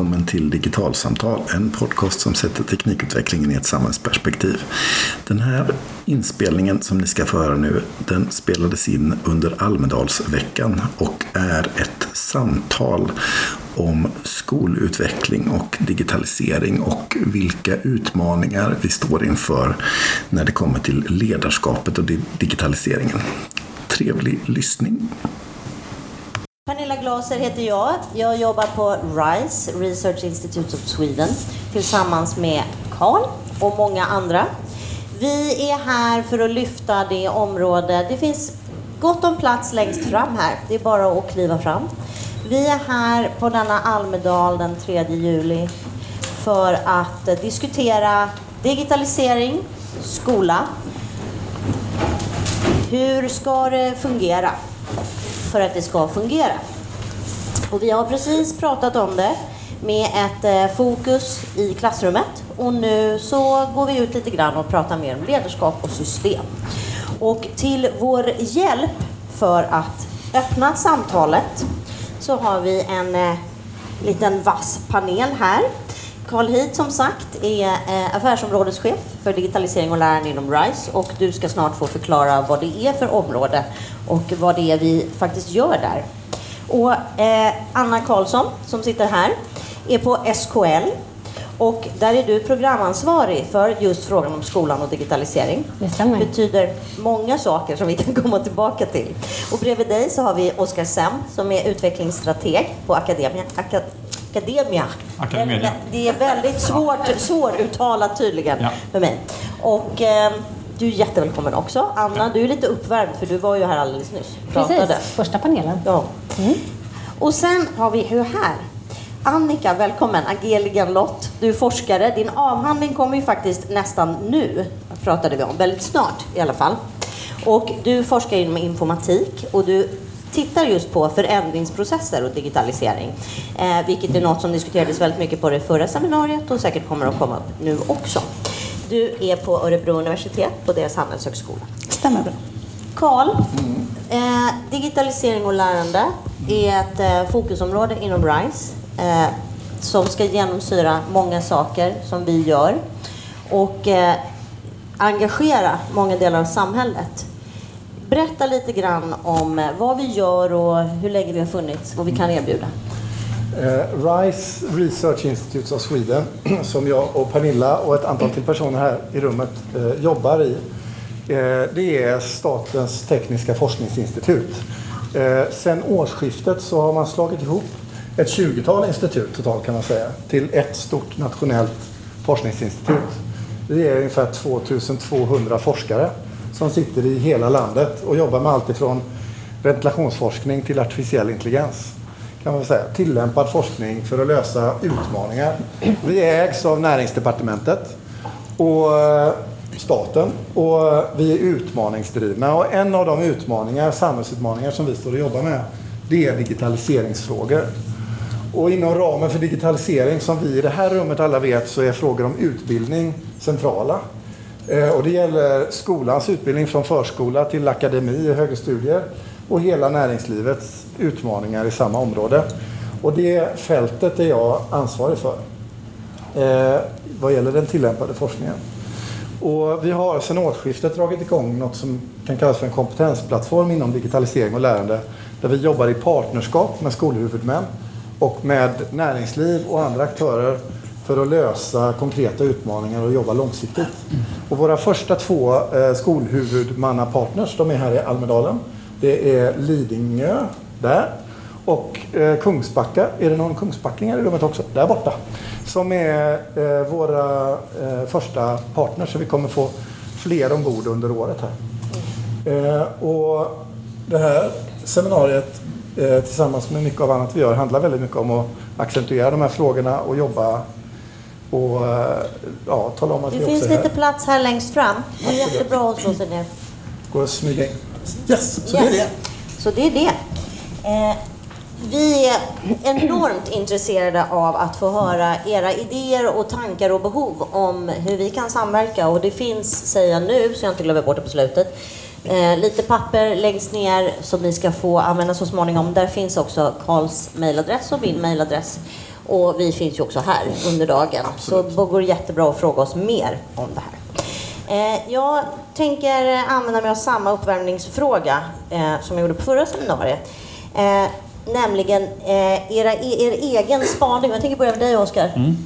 välkommen till Digitalsamtal, en podcast som sätter teknikutvecklingen i ett samhällsperspektiv. Den här inspelningen som ni ska få höra nu, den spelades in under Almedalsveckan och är ett samtal om skolutveckling och digitalisering och vilka utmaningar vi står inför när det kommer till ledarskapet och digitaliseringen. Trevlig lyssning! Glaser heter jag. Jag jobbar på RISE, Research Institute of Sweden, tillsammans med Karl och många andra. Vi är här för att lyfta det område, det finns gott om plats längst fram här. Det är bara att kliva fram. Vi är här på denna Almedal den 3 juli för att diskutera digitalisering, skola. Hur ska det fungera för att det ska fungera? Och vi har precis pratat om det med ett eh, fokus i klassrummet och nu så går vi ut lite grann och pratar mer om ledarskap och system. Och till vår hjälp för att öppna samtalet så har vi en eh, liten vass panel här. Carl Hid som sagt är eh, affärsområdeschef för digitalisering och lärande inom RISE och du ska snart få förklara vad det är för område och vad det är vi faktiskt gör där. Och eh, Anna Karlsson som sitter här är på SKL och där är du programansvarig för just frågan om skolan och digitalisering. Det stämmer. Det betyder många saker som vi kan komma tillbaka till. Och bredvid dig så har vi Oskar Sem som är utvecklingsstrateg på Akademia. Aka Akademia. Academedia. Det är väldigt svårt, svåruttalat tydligen Ja. för mig. Och eh, du är jättevälkommen också. Anna, du är lite uppvärmd för du var ju här alldeles nyss. Pratade. Precis, första panelen. Ja. Och sen har vi hur här. Annika, välkommen. Angelica Lott, du är forskare. Din avhandling kommer ju faktiskt nästan nu, pratade vi om. Väldigt snart i alla fall. Och du forskar inom informatik och du tittar just på förändringsprocesser och digitalisering. Eh, vilket är något som diskuterades väldigt mycket på det förra seminariet och säkert kommer att komma upp nu också. Du är på Örebro universitet på deras handelshögskola. Stämmer bra. Karl, eh, digitalisering och lärande är ett eh, fokusområde inom RISE eh, som ska genomsyra många saker som vi gör och eh, engagera många delar av samhället. Berätta lite grann om eh, vad vi gör och hur länge vi har funnits och vad vi kan erbjuda. Eh, RISE Research Institutes of Sweden, som jag och Pernilla och ett antal till personer här i rummet eh, jobbar i, eh, det är Statens tekniska forskningsinstitut. Eh, sen årsskiftet så har man slagit ihop ett 20-tal institut totalt kan man säga till ett stort nationellt forskningsinstitut. Vi är ungefär 2200 forskare som sitter i hela landet och jobbar med allt ifrån ventilationsforskning till artificiell intelligens kan man säga, tillämpad forskning för att lösa utmaningar. Vi ägs av Näringsdepartementet och eh, staten och vi är utmaningsdrivna. Och en av de utmaningar, samhällsutmaningar som vi står och jobbar med, det är digitaliseringsfrågor. Och inom ramen för digitalisering, som vi i det här rummet alla vet, så är frågor om utbildning centrala. Eh, och det gäller skolans utbildning från förskola till akademi och högre studier och hela näringslivets utmaningar i samma område. Och det fältet är jag ansvarig för eh, vad gäller den tillämpade forskningen. Och vi har sedan årsskiftet dragit igång något som kan kallas för en kompetensplattform inom digitalisering och lärande där vi jobbar i partnerskap med skolhuvudmän och med näringsliv och andra aktörer för att lösa konkreta utmaningar och jobba långsiktigt. Och våra första två eh, skolhuvudmannapartners, de är här i Almedalen. Det är Lidingö, där. Och eh, Kungsbacka, är det någon kungsbackingar i rummet också? Där borta. Som är eh, våra eh, första partners, så vi kommer få fler ombord under året här. Eh, och det här seminariet eh, tillsammans med mycket av annat vi gör handlar väldigt mycket om att accentuera de här frågorna och jobba och eh, ja, tala om att Det vi finns också är lite här. plats här längst fram. Det är jättebra sig ner. Går att smyga in. Yes, så det är det. Så det är det. Eh, vi är enormt intresserade av att få höra era idéer och tankar och behov om hur vi kan samverka. Och det finns, säger jag nu så jag inte glömmer bort det på slutet, eh, lite papper längst ner som ni ska få använda så småningom. Där finns också Karls mejladress och min mejladress. Och vi finns ju också här under dagen. Absolut. Så det går jättebra att fråga oss mer om det här. Eh, jag tänker använda mig av samma uppvärmningsfråga eh, som jag gjorde på förra seminariet. Eh, nämligen era, er egen spaning, jag tänker börja med dig Oskar, mm.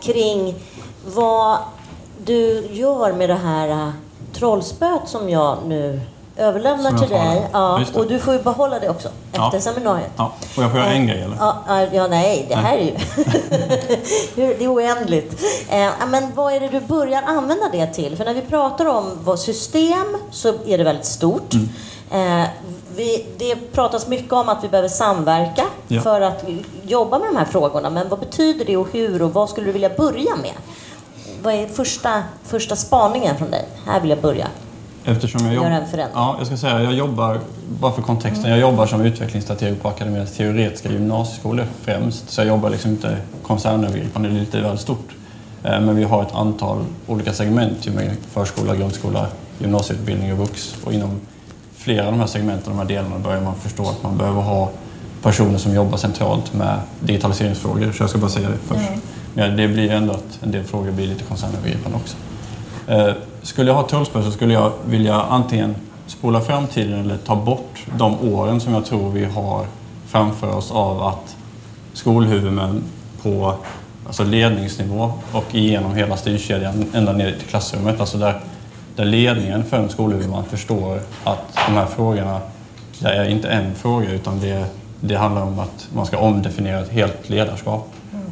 kring vad du gör med det här trollspöet som jag nu överlämnar till dig. Ja, och du får ju behålla det också efter ja. seminariet. Ja. Och jag får göra en grej eller? Ja, ja nej, det här är ju... det är oändligt. Eh, men vad är det du börjar använda det till? För när vi pratar om vad system så är det väldigt stort. Mm. Eh, vi, det pratas mycket om att vi behöver samverka ja. för att jobba med de här frågorna. Men vad betyder det och hur och vad skulle du vilja börja med? Vad är första, första spaningen från dig? Här vill jag börja. Eftersom jag, jobb... ja, jag ska säga, jag jobbar, bara för kontexten, jag jobbar som utvecklingsstrateg på Akademiens teoretiska gymnasieskolor främst. Så jag jobbar liksom inte koncernövergripande, det är lite väldigt stort. Eh, men vi har ett antal olika segment med förskola, grundskola, gymnasieutbildning och vux. Och inom flera av de här segmenten, de här delarna, börjar man förstå att man behöver ha personer som jobbar centralt med digitaliseringsfrågor. Så jag ska bara säga det först. Mm. Men det blir ändå att en del frågor blir lite koncernövergripande också. Skulle jag ha tullspö så skulle jag vilja antingen spola fram tiden eller ta bort de åren som jag tror vi har framför oss av att skolhuvudmän på alltså ledningsnivå och igenom hela styrkedjan ända ner till klassrummet. Alltså där, där ledningen för en skolhuvudman förstår att de här frågorna, det är inte en fråga utan det, det handlar om att man ska omdefiniera ett helt ledarskap.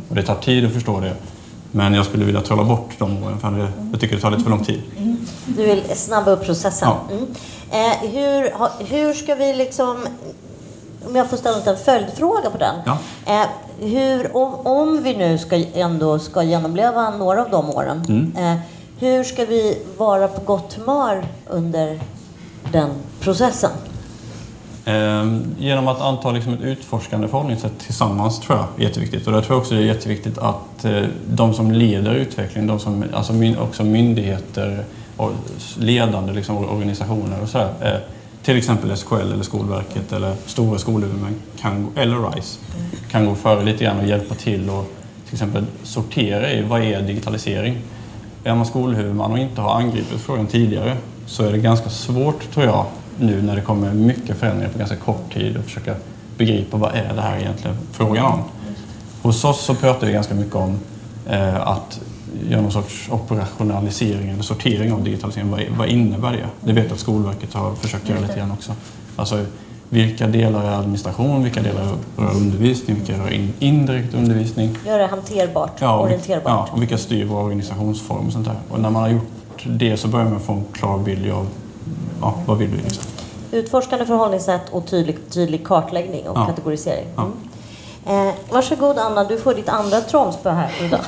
Och det tar tid att förstå det. Men jag skulle vilja trolla bort de åren för jag tycker det tar lite för lång tid. Du vill snabba upp processen? Ja. Mm. Eh, hur, hur ska vi liksom... Om jag får ställa en följdfråga på den. Ja. Eh, hur, om, om vi nu ska, ändå ska genomleva några av de åren. Mm. Eh, hur ska vi vara på gott humör under den processen? Ehm, genom att anta liksom ett utforskande förhållningssätt tillsammans tror jag är jätteviktigt. Och där tror jag också det är jätteviktigt att Alltså, de som leder utvecklingen, de som, alltså också myndigheter och ledande liksom organisationer och sådär, eh, till exempel SKL eller Skolverket eller stora skolhuvudmän eller RISE kan gå före lite grann och hjälpa till och till exempel sortera i vad är digitalisering? Är man skolhuvudman och inte har angripit frågan tidigare så är det ganska svårt tror jag nu när det kommer mycket förändringar på ganska kort tid att försöka begripa vad är det här egentligen frågan om. Hos oss så pratar vi ganska mycket om eh, att göra någon sorts operationalisering eller sortering av digitalisering. Vad, vad innebär det? Det vet jag att Skolverket har försökt göra lite grann också. Alltså, vilka delar är administration, vilka delar rör undervisning, vilka rör in, indirekt undervisning. Göra det hanterbart, ja, orienterbart. Ja, och vilka styr vår organisationsform och sånt där. Och när man har gjort det så börjar man få en klar bild av ja, vad vill vi? Liksom? Utforskande förhållningssätt och tydlig, tydlig kartläggning och ja. kategorisering. Mm. Eh, varsågod Anna, du får ditt andra trollspö här idag.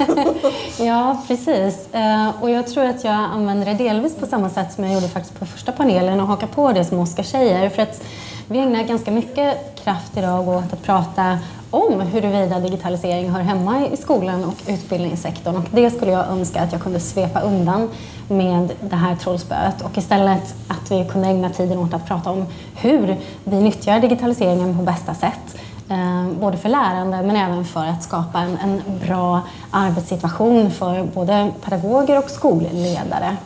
ja, precis. Eh, och jag tror att jag använder det delvis på samma sätt som jag gjorde faktiskt på första panelen och hakar på det som Oskar säger. För att vi ägnar ganska mycket kraft idag åt att prata om huruvida digitalisering hör hemma i skolan och utbildningssektorn. Och det skulle jag önska att jag kunde svepa undan med det här trollspöet och istället att vi kunde ägna tiden åt att prata om hur vi nyttjar digitaliseringen på bästa sätt. Eh, både för lärande men även för att skapa en, en bra arbetssituation för både pedagoger och skolledare.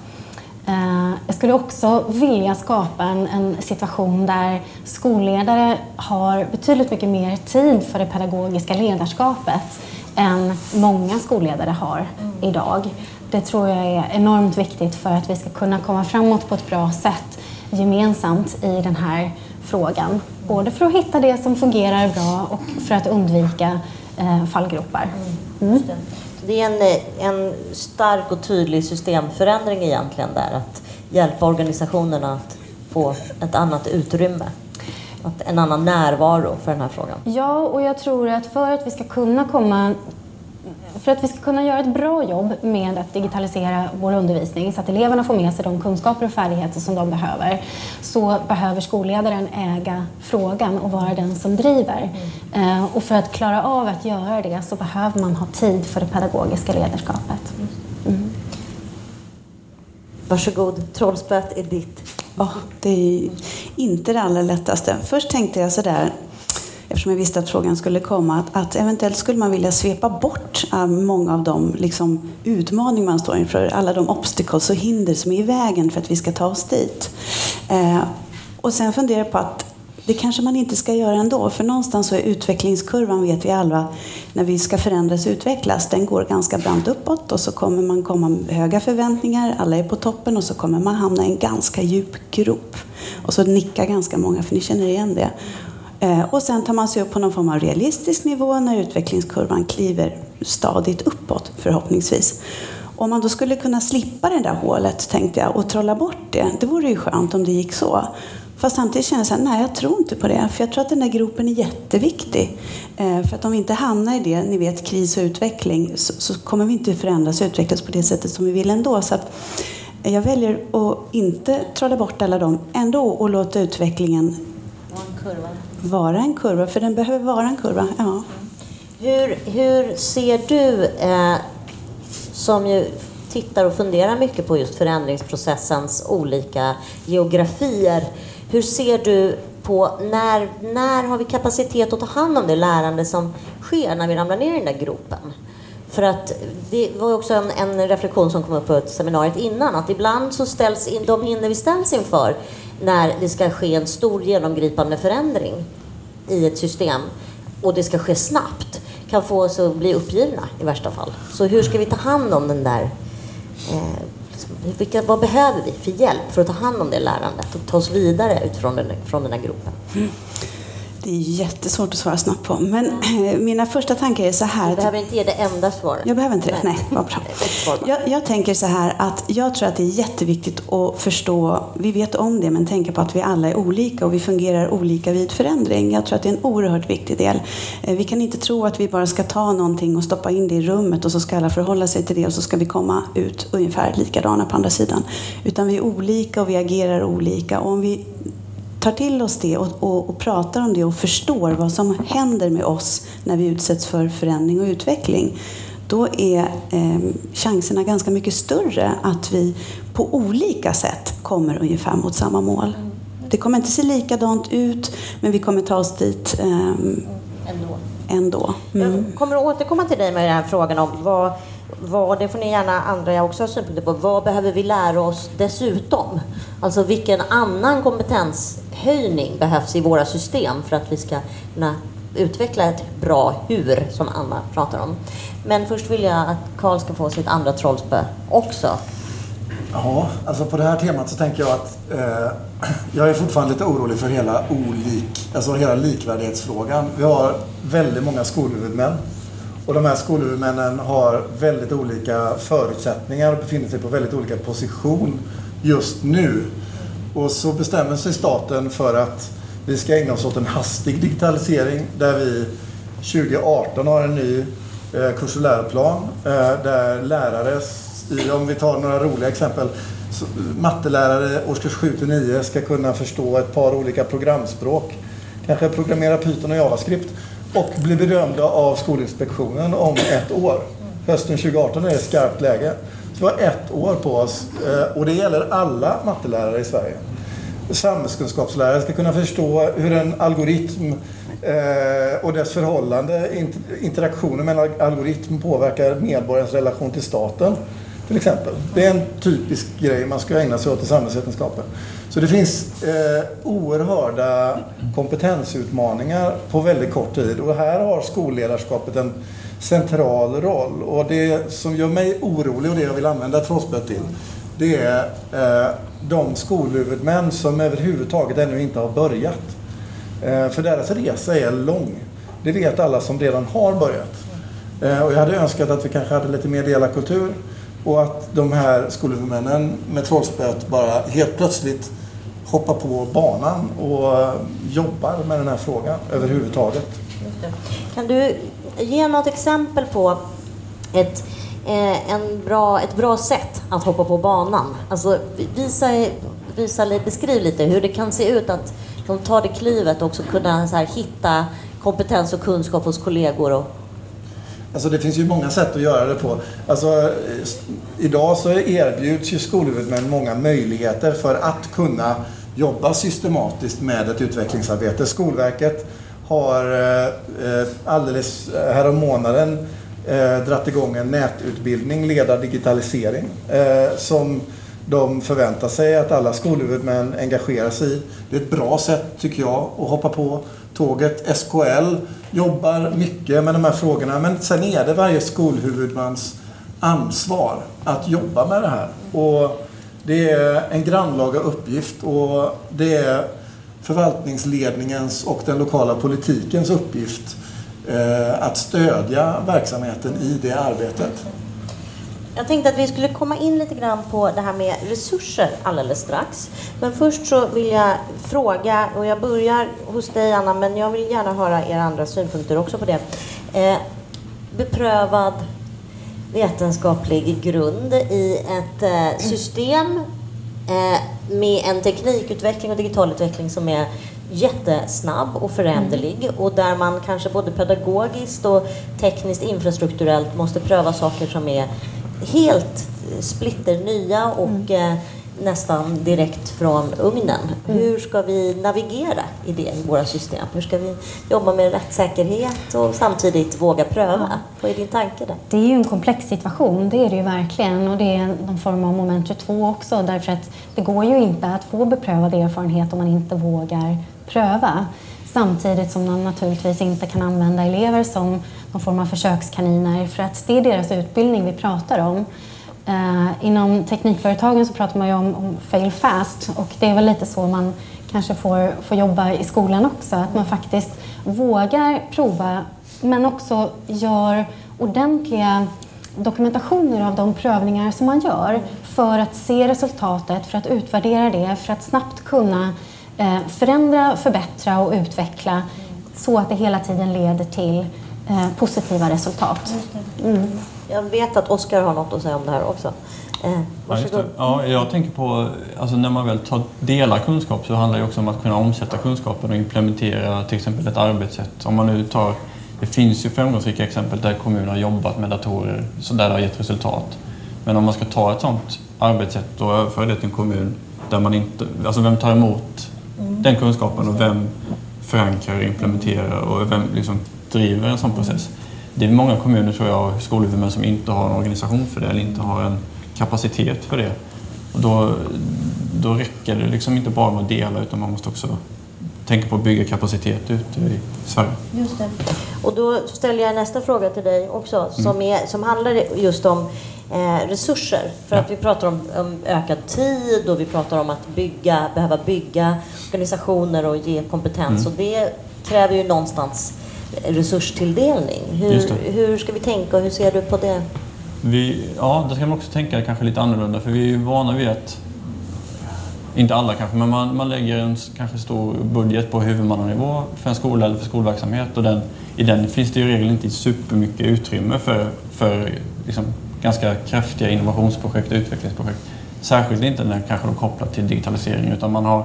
Eh, jag skulle också vilja skapa en, en, situation där skolledare har betydligt mycket mer tid för det pedagogiska ledarskapet än många skolledare har mm. idag. Det tror jag är enormt viktigt för att vi ska kunna komma framåt på ett bra sätt gemensamt i den här frågan. Både för att hitta det som fungerar bra och för att undvika eh, fallgropar. Mm. Det är en, en stark och tydlig systemförändring egentligen där, att hjälpa organisationerna att få ett annat utrymme en annan närvaro för den här frågan. Ja, och jag tror att för att vi ska kunna komma för att vi ska kunna göra ett bra jobb med att digitalisera vår undervisning så att eleverna får med sig de kunskaper och färdigheter som de behöver så behöver skolledaren äga frågan och vara den som driver. Mm. Och för att klara av att göra det så behöver man ha tid för det pedagogiska ledarskapet. Mm. Varsågod, trollspöet är ditt. Ja, det är inte det allra lättaste. Först tänkte jag sådär eftersom jag visste att frågan skulle komma, att, att eventuellt skulle man vilja svepa bort eh, många av de liksom, utmaningar man står inför, alla de obstacles och hinder som är i vägen för att vi ska ta oss dit. Eh, och sen fundera på att det kanske man inte ska göra ändå, för någonstans så är utvecklingskurvan, vet vi alla, när vi ska förändras och utvecklas, den går ganska brant uppåt och så kommer man komma med höga förväntningar, alla är på toppen och så kommer man hamna i en ganska djup grop. Och så nickar ganska många, för ni känner igen det. Eh, och sen tar man sig upp på någon form av realistisk nivå när utvecklingskurvan kliver stadigt uppåt, förhoppningsvis. Om man då skulle kunna slippa det där hålet, tänkte jag, och trolla bort det, det vore ju skönt om det gick så. Fast samtidigt känner jag så här, nej jag tror inte på det. För jag tror att den där gropen är jätteviktig. Eh, för att om vi inte hamnar i det, ni vet kris och utveckling, så, så, kommer vi inte förändras och utvecklas på det sättet som vi vill ändå. Så att eh, jag väljer att inte trolla bort alla dem ändå och låta utvecklingen vara en kurva. För den behöver vara en kurva, ja. Hur, hur ser du, eh, som ju tittar och funderar mycket på just förändringsprocessens olika geografier, hur ser du på när, när har vi kapacitet att ta hand om det lärande som sker när vi ramlar ner i den där gropen? För att det var också en, en reflektion som kom upp på ett seminariet innan, att ibland så ställs in, de hinder vi ställs inför när det ska ske en stor genomgripande förändring i ett system och det ska ske snabbt kan få oss att bli uppgivna i värsta fall. Så hur ska vi ta hand om den där eh, liksom, vilka, vad behöver vi för hjälp för att ta hand om det lärandet och ta oss vidare utifrån den, från den här gruppen? Mm. Det är jättesvårt att svara snabbt på. Men mm. mina första tankar är så här. Du behöver inte ge det enda svaret. Jag behöver inte det. Nej, vad bra. jag, jag, tänker så här att jag tror att det är jätteviktigt att förstå, vi vet om det, men tänka på att vi alla är olika och vi fungerar olika vid förändring. Jag tror att det är en oerhört viktig del. Eh, vi kan inte tro att vi bara ska ta någonting och stoppa in det i rummet och så ska alla förhålla sig till det och så ska vi komma ut ungefär likadana på andra sidan. Utan vi är olika och vi agerar olika. Och om vi tar till oss det och, och, och, pratar om det och förstår vad som händer med oss när vi utsätts för förändring och utveckling, då är eh, chanserna ganska mycket större att vi på olika sätt kommer ungefär mot samma mål. Det kommer inte se likadant ut, men vi kommer ta oss dit eh, ändå. ändå. Mm. Jag kommer att återkomma till dig med den här frågan om vad vad, det får ni gärna andra också ha synpunkter på, vad behöver vi lära oss dessutom? Alltså vilken annan kompetenshöjning behövs i våra system för att vi ska kunna utveckla ett bra hur som Anna pratar om. Men först vill jag att Karl ska få sitt andra trollspö också. Ja, alltså på det här temat så tänker jag att eh, jag är fortfarande lite orolig för hela olik, alltså hela likvärdighetsfrågan. Vi har väldigt många skolhuvudmän och de här skolhuvudmännen har väldigt olika förutsättningar och befinner sig på väldigt olika position just nu. Och så bestämmer sig staten för att vi ska ägna oss åt en hastig digitalisering där vi 2018 har en ny eh, kurs och läroplan eh, där lärare, om vi tar några roliga exempel, eh, mattelärare årskurs 7 till 9 ska kunna förstå ett par olika programspråk. Kanske programmera Python och JavaScript och blir bedömda av Skolinspektionen om ett år. Hösten 2018 är det skarpt läge. Så vi har ett år på oss eh, och det gäller alla mattelärare i Sverige. Samhällskunskapslärare ska kunna förstå hur en algoritm eh, och dess förhållande, interaktionen mellan algoritm påverkar medborgarens relation till staten. Till exempel. Det är en typisk grej man ska ägna sig åt i samhällsvetenskapen. Så det finns eh, oerhörda kompetensutmaningar på väldigt kort tid och här har skolledarskapet en central roll. Och det som gör mig orolig och det jag vill använda trollspöet till det är eh, de skolhuvudmän som överhuvudtaget ännu inte har börjat. Eh, för deras resa är lång. Det vet alla som redan har börjat. Eh, och jag hade önskat att vi kanske hade lite mer delakultur och att de här skolhuvudmännen med trollspöet bara helt plötsligt hoppar på banan och jobbar med den här frågan överhuvudtaget. Kan du ge något exempel på ett, eh, en bra, ett bra sätt att hoppa på banan? Alltså, visa, visa, beskriv lite hur det kan se ut att de tar det klivet och också kunna så här, hitta kompetens och kunskap hos kollegor och Alltså det finns ju många sätt att göra det på. Alltså, eh, idag så erbjuds ju skolhuvudmän många möjligheter för att kunna jobba systematiskt med ett utvecklingsarbete. Skolverket har eh, eh, alldeles härom månaden dratt igång en nätutbildning, Leda digitalisering, som de förväntar sig att alla skolhuvudmän engagerar sig i. Det är ett bra sätt, tycker jag, att hoppa på tåget. SKL jobbar mycket med de här frågorna men sen är det varje skolhuvudmans ansvar att jobba med det här. Och det är en grannlaga uppgift och det är förvaltningsledningens och den lokala politikens uppgift eh, att stödja verksamheten i det arbetet. Jag tänkte att vi skulle komma in lite grann på det här med resurser alldeles strax. Men först så vill jag fråga, och jag börjar hos dig Anna, men jag vill gärna höra era andra synpunkter också på det. Eh, beprövad vetenskaplig grund i ett eh, system eh, med en teknikutveckling och digital utveckling som är jättesnabb och föränderlig mm. och där man kanske både pedagogiskt och tekniskt infrastrukturellt måste pröva saker som är helt splitter nya och mm. eh, nästan direkt från ugnen. Mm. Hur ska vi navigera i det i våra system? Hur ska vi jobba med rättssäkerhet och samtidigt våga pröva? Ja. Vad är din tanke där? Det är ju en komplex situation, det är det ju verkligen. Och det är någon form av moment 22 också därför att det går ju inte att få beprövad erfarenhet om man inte vågar pröva. Samtidigt som man naturligtvis inte kan använda elever som någon form av försökskaniner för att det är deras utbildning vi pratar om. Eh, inom teknikföretagen så pratar man ju om, om, fail fast och det är väl lite så man kanske får, får jobba i skolan också. Att man faktiskt vågar prova men också gör ordentliga dokumentationer av de prövningar som man gör för att se resultatet, för att utvärdera det, för att snabbt kunna eh, förändra, förbättra och utveckla så att det hela tiden leder till eh, positiva resultat. Mm. Jag vet att Oskar har något att säga om det här också. Eh, ja, ja, jag tänker på, alltså när man väl tar, delar kunskap så handlar det också om att kunna omsätta kunskapen och implementera till exempel ett arbetssätt. Om man nu tar, det finns ju framgångsrika exempel där kommuner har jobbat med datorer så där det har gett resultat. Men om man ska ta ett sådant arbetssätt och överföra det till en kommun där man inte, alltså vem tar emot mm. den kunskapen och vem förankrar, implementerar och vem liksom driver en sån process. Det är många kommuner tror jag, skolhuvudmän som inte har en organisation för det eller inte har en kapacitet för det. Och då, då räcker det liksom inte bara med att dela utan man måste också tänka på att bygga kapacitet ute i Sverige. Just det. Och då ställer jag nästa fråga till dig också som, mm. är, som handlar just om eh, resurser. För ja. att vi pratar om, om, ökad tid och vi pratar om att bygga, behöva bygga organisationer och ge kompetens. Mm. Och det kräver ju någonstans resurstilldelning. Hur, hur ska vi tänka och hur ser du på det? Vi, ja, det ska man också tänka kanske lite annorlunda för vi är ju vana vid att inte alla kanske, men man, man lägger en kanske stor budget på huvudmannanivå för en skola eller för skolverksamhet och den, i den finns det i regel inte supermycket utrymme för, för liksom, ganska kraftiga innovationsprojekt och utvecklingsprojekt. Särskilt inte när kanske de kopplat till digitalisering utan man har,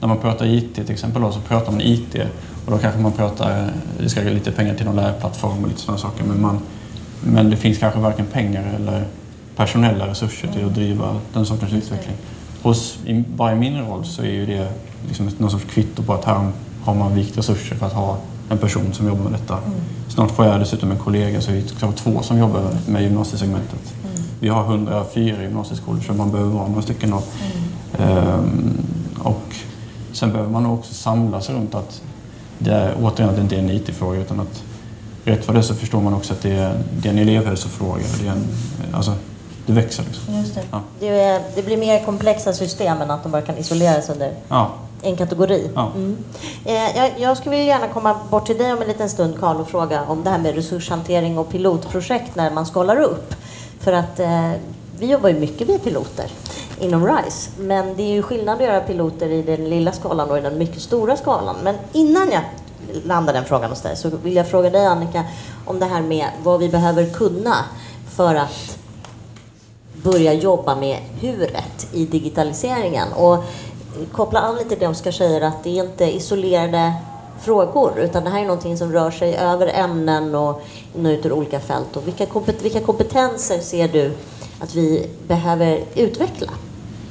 när man pratar IT till exempel då, så pratar man IT och då kanske man pratar, det ska lite pengar till någon lärplattform och lite sådana saker. Men, man, men det finns kanske varken pengar eller personella resurser till att driva den sortens utveckling. Hos, i, bara i min roll så är ju det liksom någon sorts kvitto på att här har man vikt resurser för att ha en person som jobbar med detta. Mm. Snart får jag dessutom en kollega så vi är två som jobbar med gymnasiesegmentet. Mm. Vi har 104 gymnasieskolor så man behöver vara några stycken. Då. Mm. Ehm, och sen behöver man också samla sig runt att det är återigen att det inte är en IT-fråga utan att rätt för det så förstår man också att det är, det är en elevhälsofråga. Det, är en, alltså, det växer. Liksom. Just det. Ja. Det, är, det, blir mer komplexa system än att de bara kan isoleras under ja. en kategori. Ja. Mm. Eh, jag, jag, skulle gärna komma bort till dig om en liten stund Karl och fråga om det här med resurshantering och pilotprojekt när man skalar upp. För att eh, vi jobbar ju mycket med piloter inom RISE. Men det är ju skillnad att göra piloter i den lilla skalan och i den mycket stora skalan. Men innan jag landar den frågan hos dig så vill jag fråga dig Annika om det här med vad vi behöver kunna för att börja jobba med huret i digitaliseringen. Och koppla an lite till det Oskar säger att det är inte isolerade frågor utan det här är någonting som rör sig över ämnen och ut ur olika fält. Och vilka, vilka kompetenser ser du att vi behöver utveckla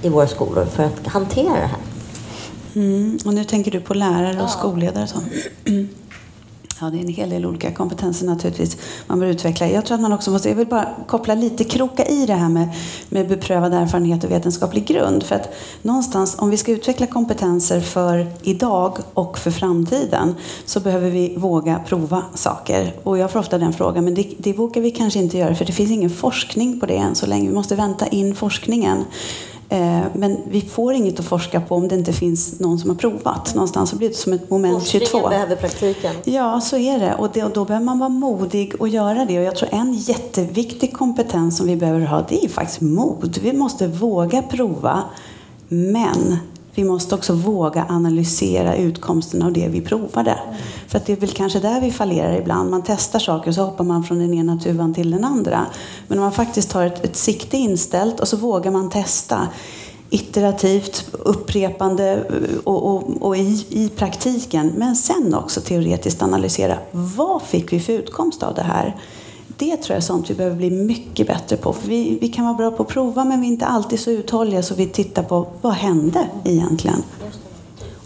i våra skolor för att hantera det här. Mm, och nu tänker du på lärare och ja. skolledare och så. Ja, det är en hel del olika kompetenser naturligtvis man bör utveckla. Jag tror att man också måste, jag vill bara koppla lite, kroka i det här med, med beprövad erfarenhet och vetenskaplig grund. För att någonstans, om vi ska utveckla kompetenser för idag och för framtiden så behöver vi våga prova saker. Och jag får ofta den frågan, men det, det vågar vi kanske inte göra för det finns ingen forskning på det än så länge. Vi måste vänta in forskningen. Eh, men vi får inget att forska på om det inte finns någon som har provat. Någonstans så blir det som ett moment 22. Forskningen behöver praktiken. Ja, så är det. Och, det. och då behöver man vara modig och göra det. Och jag tror en jätteviktig kompetens som vi behöver ha, det är faktiskt mod. Vi måste våga prova. Men vi måste också våga analysera utkomsten av det vi provade. För att det är väl kanske där vi fallerar ibland. Man testar saker och så hoppar man från den ena tuvan till den andra. Men om man faktiskt har ett, ett sikte inställt och så vågar man testa iterativt, upprepande och, och, och i, i, praktiken. Men sen också teoretiskt analysera vad fick vi för utkomst av det här? Det tror jag är sånt vi behöver bli mycket bättre på. För vi, vi kan vara bra på att prova men vi är inte alltid så uthålliga så vi tittar på vad hände egentligen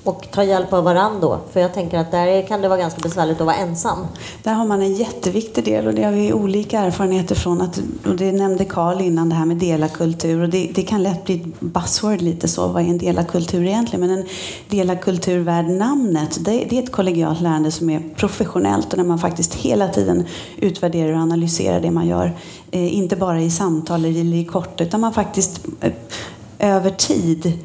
och ta hjälp av varandra då? För jag tänker att där kan det vara ganska besvärligt att vara ensam. Där har man en jätteviktig del och det har vi olika erfarenheter från. Att, och det nämnde Karl innan, det här med delakultur. Och det, det kan lätt bli ett buzzword lite så, vad är en delakultur egentligen? Men en delakultur värd namnet, det, det är ett kollegialt lärande som är professionellt och där man faktiskt hela tiden utvärderar och analyserar det man gör. Eh, inte bara i samtal eller i kort, utan man faktiskt eh, över tid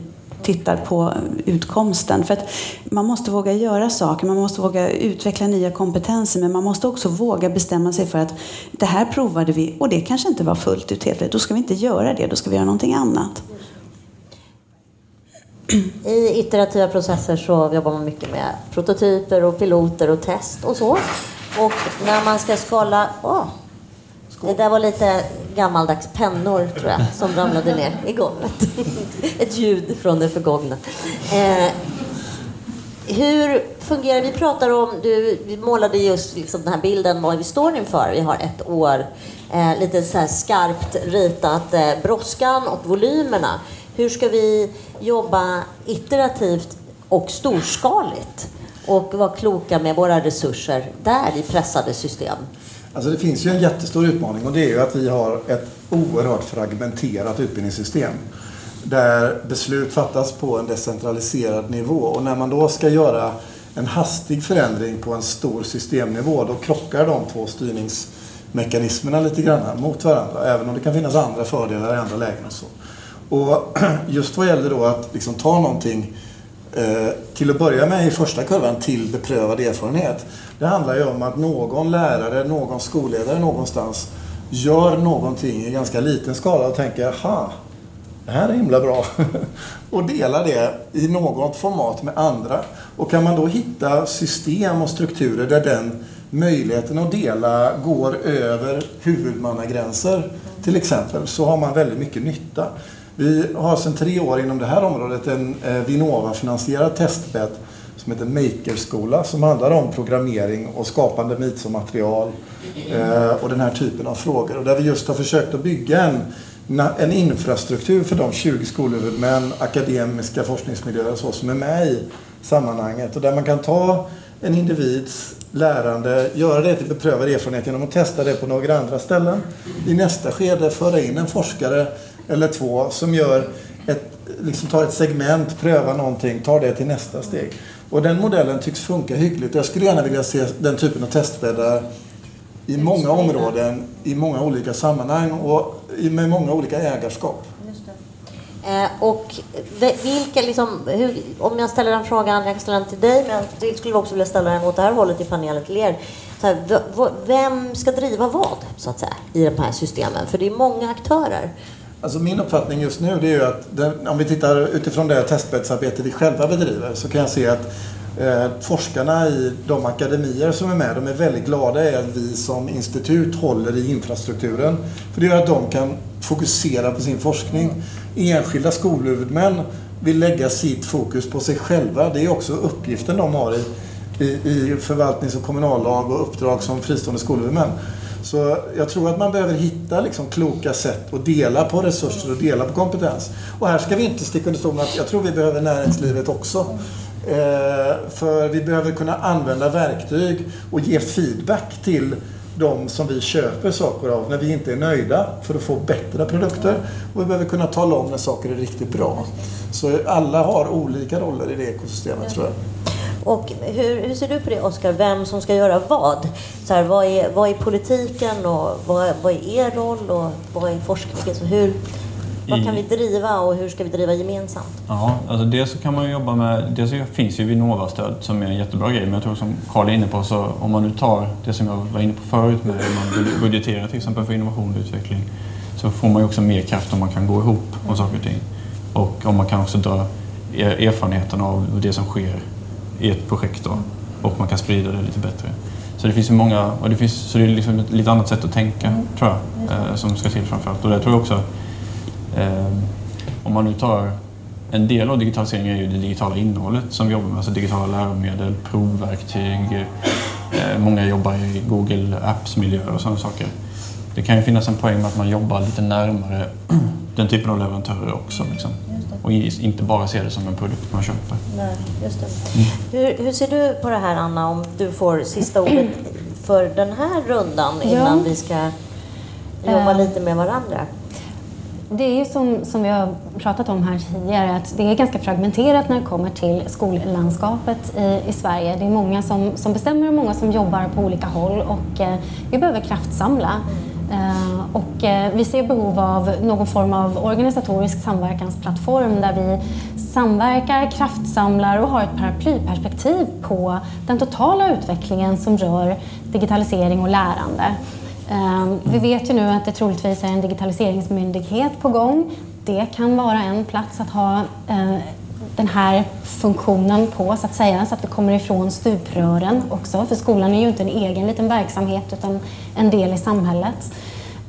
tittar på utkomsten. För att man måste våga göra saker, man måste våga utveckla nya kompetenser men man måste också våga bestämma sig för att det här provade vi och det kanske inte var fullt ut helt rätt. Då ska vi inte göra det, då ska vi göra någonting annat. I iterativa processer så jobbar man mycket med prototyper och piloter och test och så. Och när man ska skala... Oh, det där var lite gammaldags pennor, tror jag, som ramlade ner i golvet. Ett ljud från det förgångna. Eh, hur fungerar Vi pratar om, du målade just liksom den här bilden vad vi står inför. Vi har ett år, eh, lite så här skarpt ritat, eh, brådskan och volymerna. Hur ska vi jobba iterativt och storskaligt och vara kloka med våra resurser där i pressade system? Alltså det finns ju en jättestor utmaning och det är ju att vi har ett oerhört fragmenterat utbildningssystem. Där beslut fattas på en decentraliserad nivå och när man då ska göra en hastig förändring på en stor systemnivå då krockar de två styrningsmekanismerna lite grann mot varandra. Även om det kan finnas andra fördelar i andra lägen och så. Och just vad gäller då att liksom ta någonting eh, till att börja med i första kurvan till beprövad erfarenhet. Det handlar ju om att någon lärare, någon skolledare någonstans gör någonting i ganska liten skala och tänker aha, det här är himla bra. och delar det i något format med andra. Och kan man då hitta system och strukturer där den möjligheten att dela går över huvudmannagränser till exempel, så har man väldigt mycket nytta. Vi har sedan tre år inom det här området en eh, Vinnova-finansierad testbädd som heter Makerskola som handlar om programmering och skapande mit som material eh, och den här typen av frågor. Och där vi just har försökt att bygga en, en infrastruktur för de 20 skolhuvudmän, akademiska forskningsmiljöer och så som är med i sammanhanget och där man kan ta en individs lärande, göra det till beprövad erfarenhet genom att testa det på några andra ställen. I nästa skede föra in en forskare eller två som gör ett, liksom tar ett segment, prövar någonting, tar det till nästa steg. Och den modellen tycks funka hyggligt. Jag skulle gärna vilja se den typen av testbäddar i många områden, i många olika sammanhang och med många olika ägarskap. Eh, och vilka, liksom, hur, om jag ställer den frågan, jag kan ställa den till dig, men jag skulle också vilja ställa den åt det här hållet i panelen till er. Här, vem ska driva vad, så att säga, i de här systemen? För det är många aktörer. Alltså min uppfattning just nu det är ju att den, om vi tittar utifrån det testbäddsarbete vi själva bedriver så kan jag se att eh, forskarna i de akademier som är med, de är väldigt glada i att vi som institut håller i infrastrukturen. För det gör att de kan fokusera på sin forskning. Enskilda skolhuvudmän vill lägga sitt fokus på sig själva. Det är också uppgiften de har i, i, i förvaltnings och kommunallag och uppdrag som fristående skolhuvudmän. Så jag tror att man behöver hitta liksom kloka sätt att dela på resurser och dela på kompetens. Och här ska vi inte sticka under stol med att jag tror vi behöver näringslivet också. Eh, för vi behöver kunna använda verktyg och ge feedback till de som vi köper saker av när vi inte är nöjda för att få bättre produkter. Och vi behöver kunna tala om när saker är riktigt bra. Så alla har olika roller i det ekosystemet tror jag. Och hur, hur, ser du på det, Oskar? Vem som ska göra vad? Så här, vad, är, vad är politiken och vad, vad är er roll och vad är forskningen? Så hur, vad kan vi driva och hur ska vi driva gemensamt? Ja, alltså dels så kan man jobba med, dels så finns ju Vinnova-stöd som är en jättebra grej, men jag tror som Karl är inne på, så om man nu tar det som jag var inne på förut med hur man budgeterar till exempel för innovation och utveckling, så får man ju också mer kraft om man kan gå ihop om saker och ting. Och om man kan också dra erfarenheten av det som sker i ett projekt då, och man kan sprida det lite bättre. Så det finns ju många, och det finns, så det är liksom ett lite annat sätt att tänka, mm. tror jag, eh, som ska till framförallt. Och det tror jag också Eh, om man nu tar en del av digitaliseringen är ju det digitala innehållet som vi jobbar med, alltså digitala läromedel, provverktyg. Eh, många jobbar i Google Apps-miljöer och sådana saker. Det kan ju finnas en poäng med att man jobbar lite närmare den typen av leverantörer också. Liksom. Och inte bara se det som en produkt man köper. Nej, just det. Mm. Hur, hur, ser du på det här Anna, om du får sista ordet för den här rundan innan ja. vi ska jobba uh. lite med varandra? Det är ju som, som vi har pratat om här tidigare att det är ganska fragmenterat när det kommer till skollandskapet i, i Sverige. Det är många som, som bestämmer och många som jobbar på olika håll och eh, vi behöver kraftsamla. Eh, Eh, och eh, vi ser behov av någon form av organisatorisk samverkansplattform där vi samverkar, kraftsamlar och har ett paraplyperspektiv på den totala utvecklingen som rör digitalisering och lärande. Eh, vi vet ju nu att det troligtvis är en digitaliseringsmyndighet på gång. Det kan vara en plats att ha den här funktionen på så att säga, så att vi kommer ifrån stuprören också. För skolan är ju inte en egen liten verksamhet utan en del i samhället.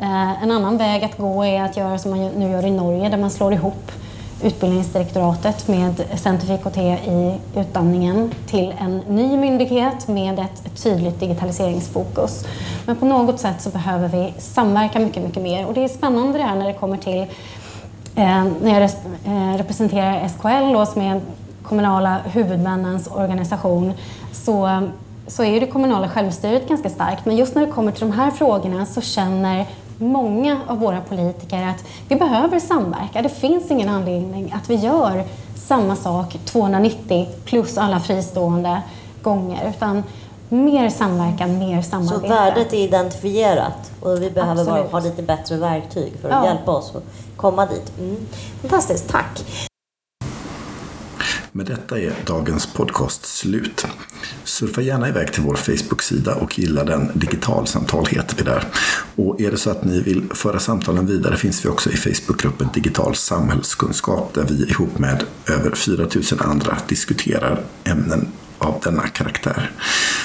Eh, en annan väg att gå är att göra som man nu gör i Norge där man slår ihop Utbildningsdirektoratet med Center för IKT i utbildningen till en ny myndighet med ett tydligt digitaliseringsfokus. Men på något sätt så behöver vi samverka mycket, mycket mer och det är spännande det här när det kommer till Eh, när jag eh, representerar SKL då, som är kommunala huvudmännens organisation så, så är det kommunala självstyret ganska starkt men just när det kommer till de här frågorna så känner många av våra politiker att vi behöver samverka. Det finns ingen anledning att vi gör samma sak 290 plus alla fristående gånger. Utan mer samverkan, mer samarbete. Så värdet är identifierat och vi behöver bara ha lite bättre verktyg för att ja. hjälpa oss att komma dit. Mm. Fantastiskt, tack! Med detta är dagens podcast slut. Surfa gärna iväg till vår Facebook-sida och gilla den. Digitalsamtal heter vi där. Och är det så att ni vill föra samtalen vidare finns vi också i Facebookgruppen Digital samhällskunskap där vi ihop med över 4000 andra diskuterar ämnen av denna karaktär.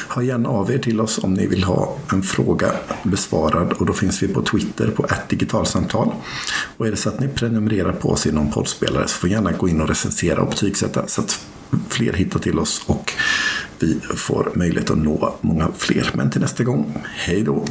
Hör gärna av er till oss om ni vill ha en fråga besvarad och då finns vi på Twitter på digitalsamtal. Och är det så att ni prenumererar på oss i någon poddspelare så får gärna gå in och recensera och betygsätta så att fler hittar till oss och vi får möjlighet att nå många fler. Men till nästa gång, hej då!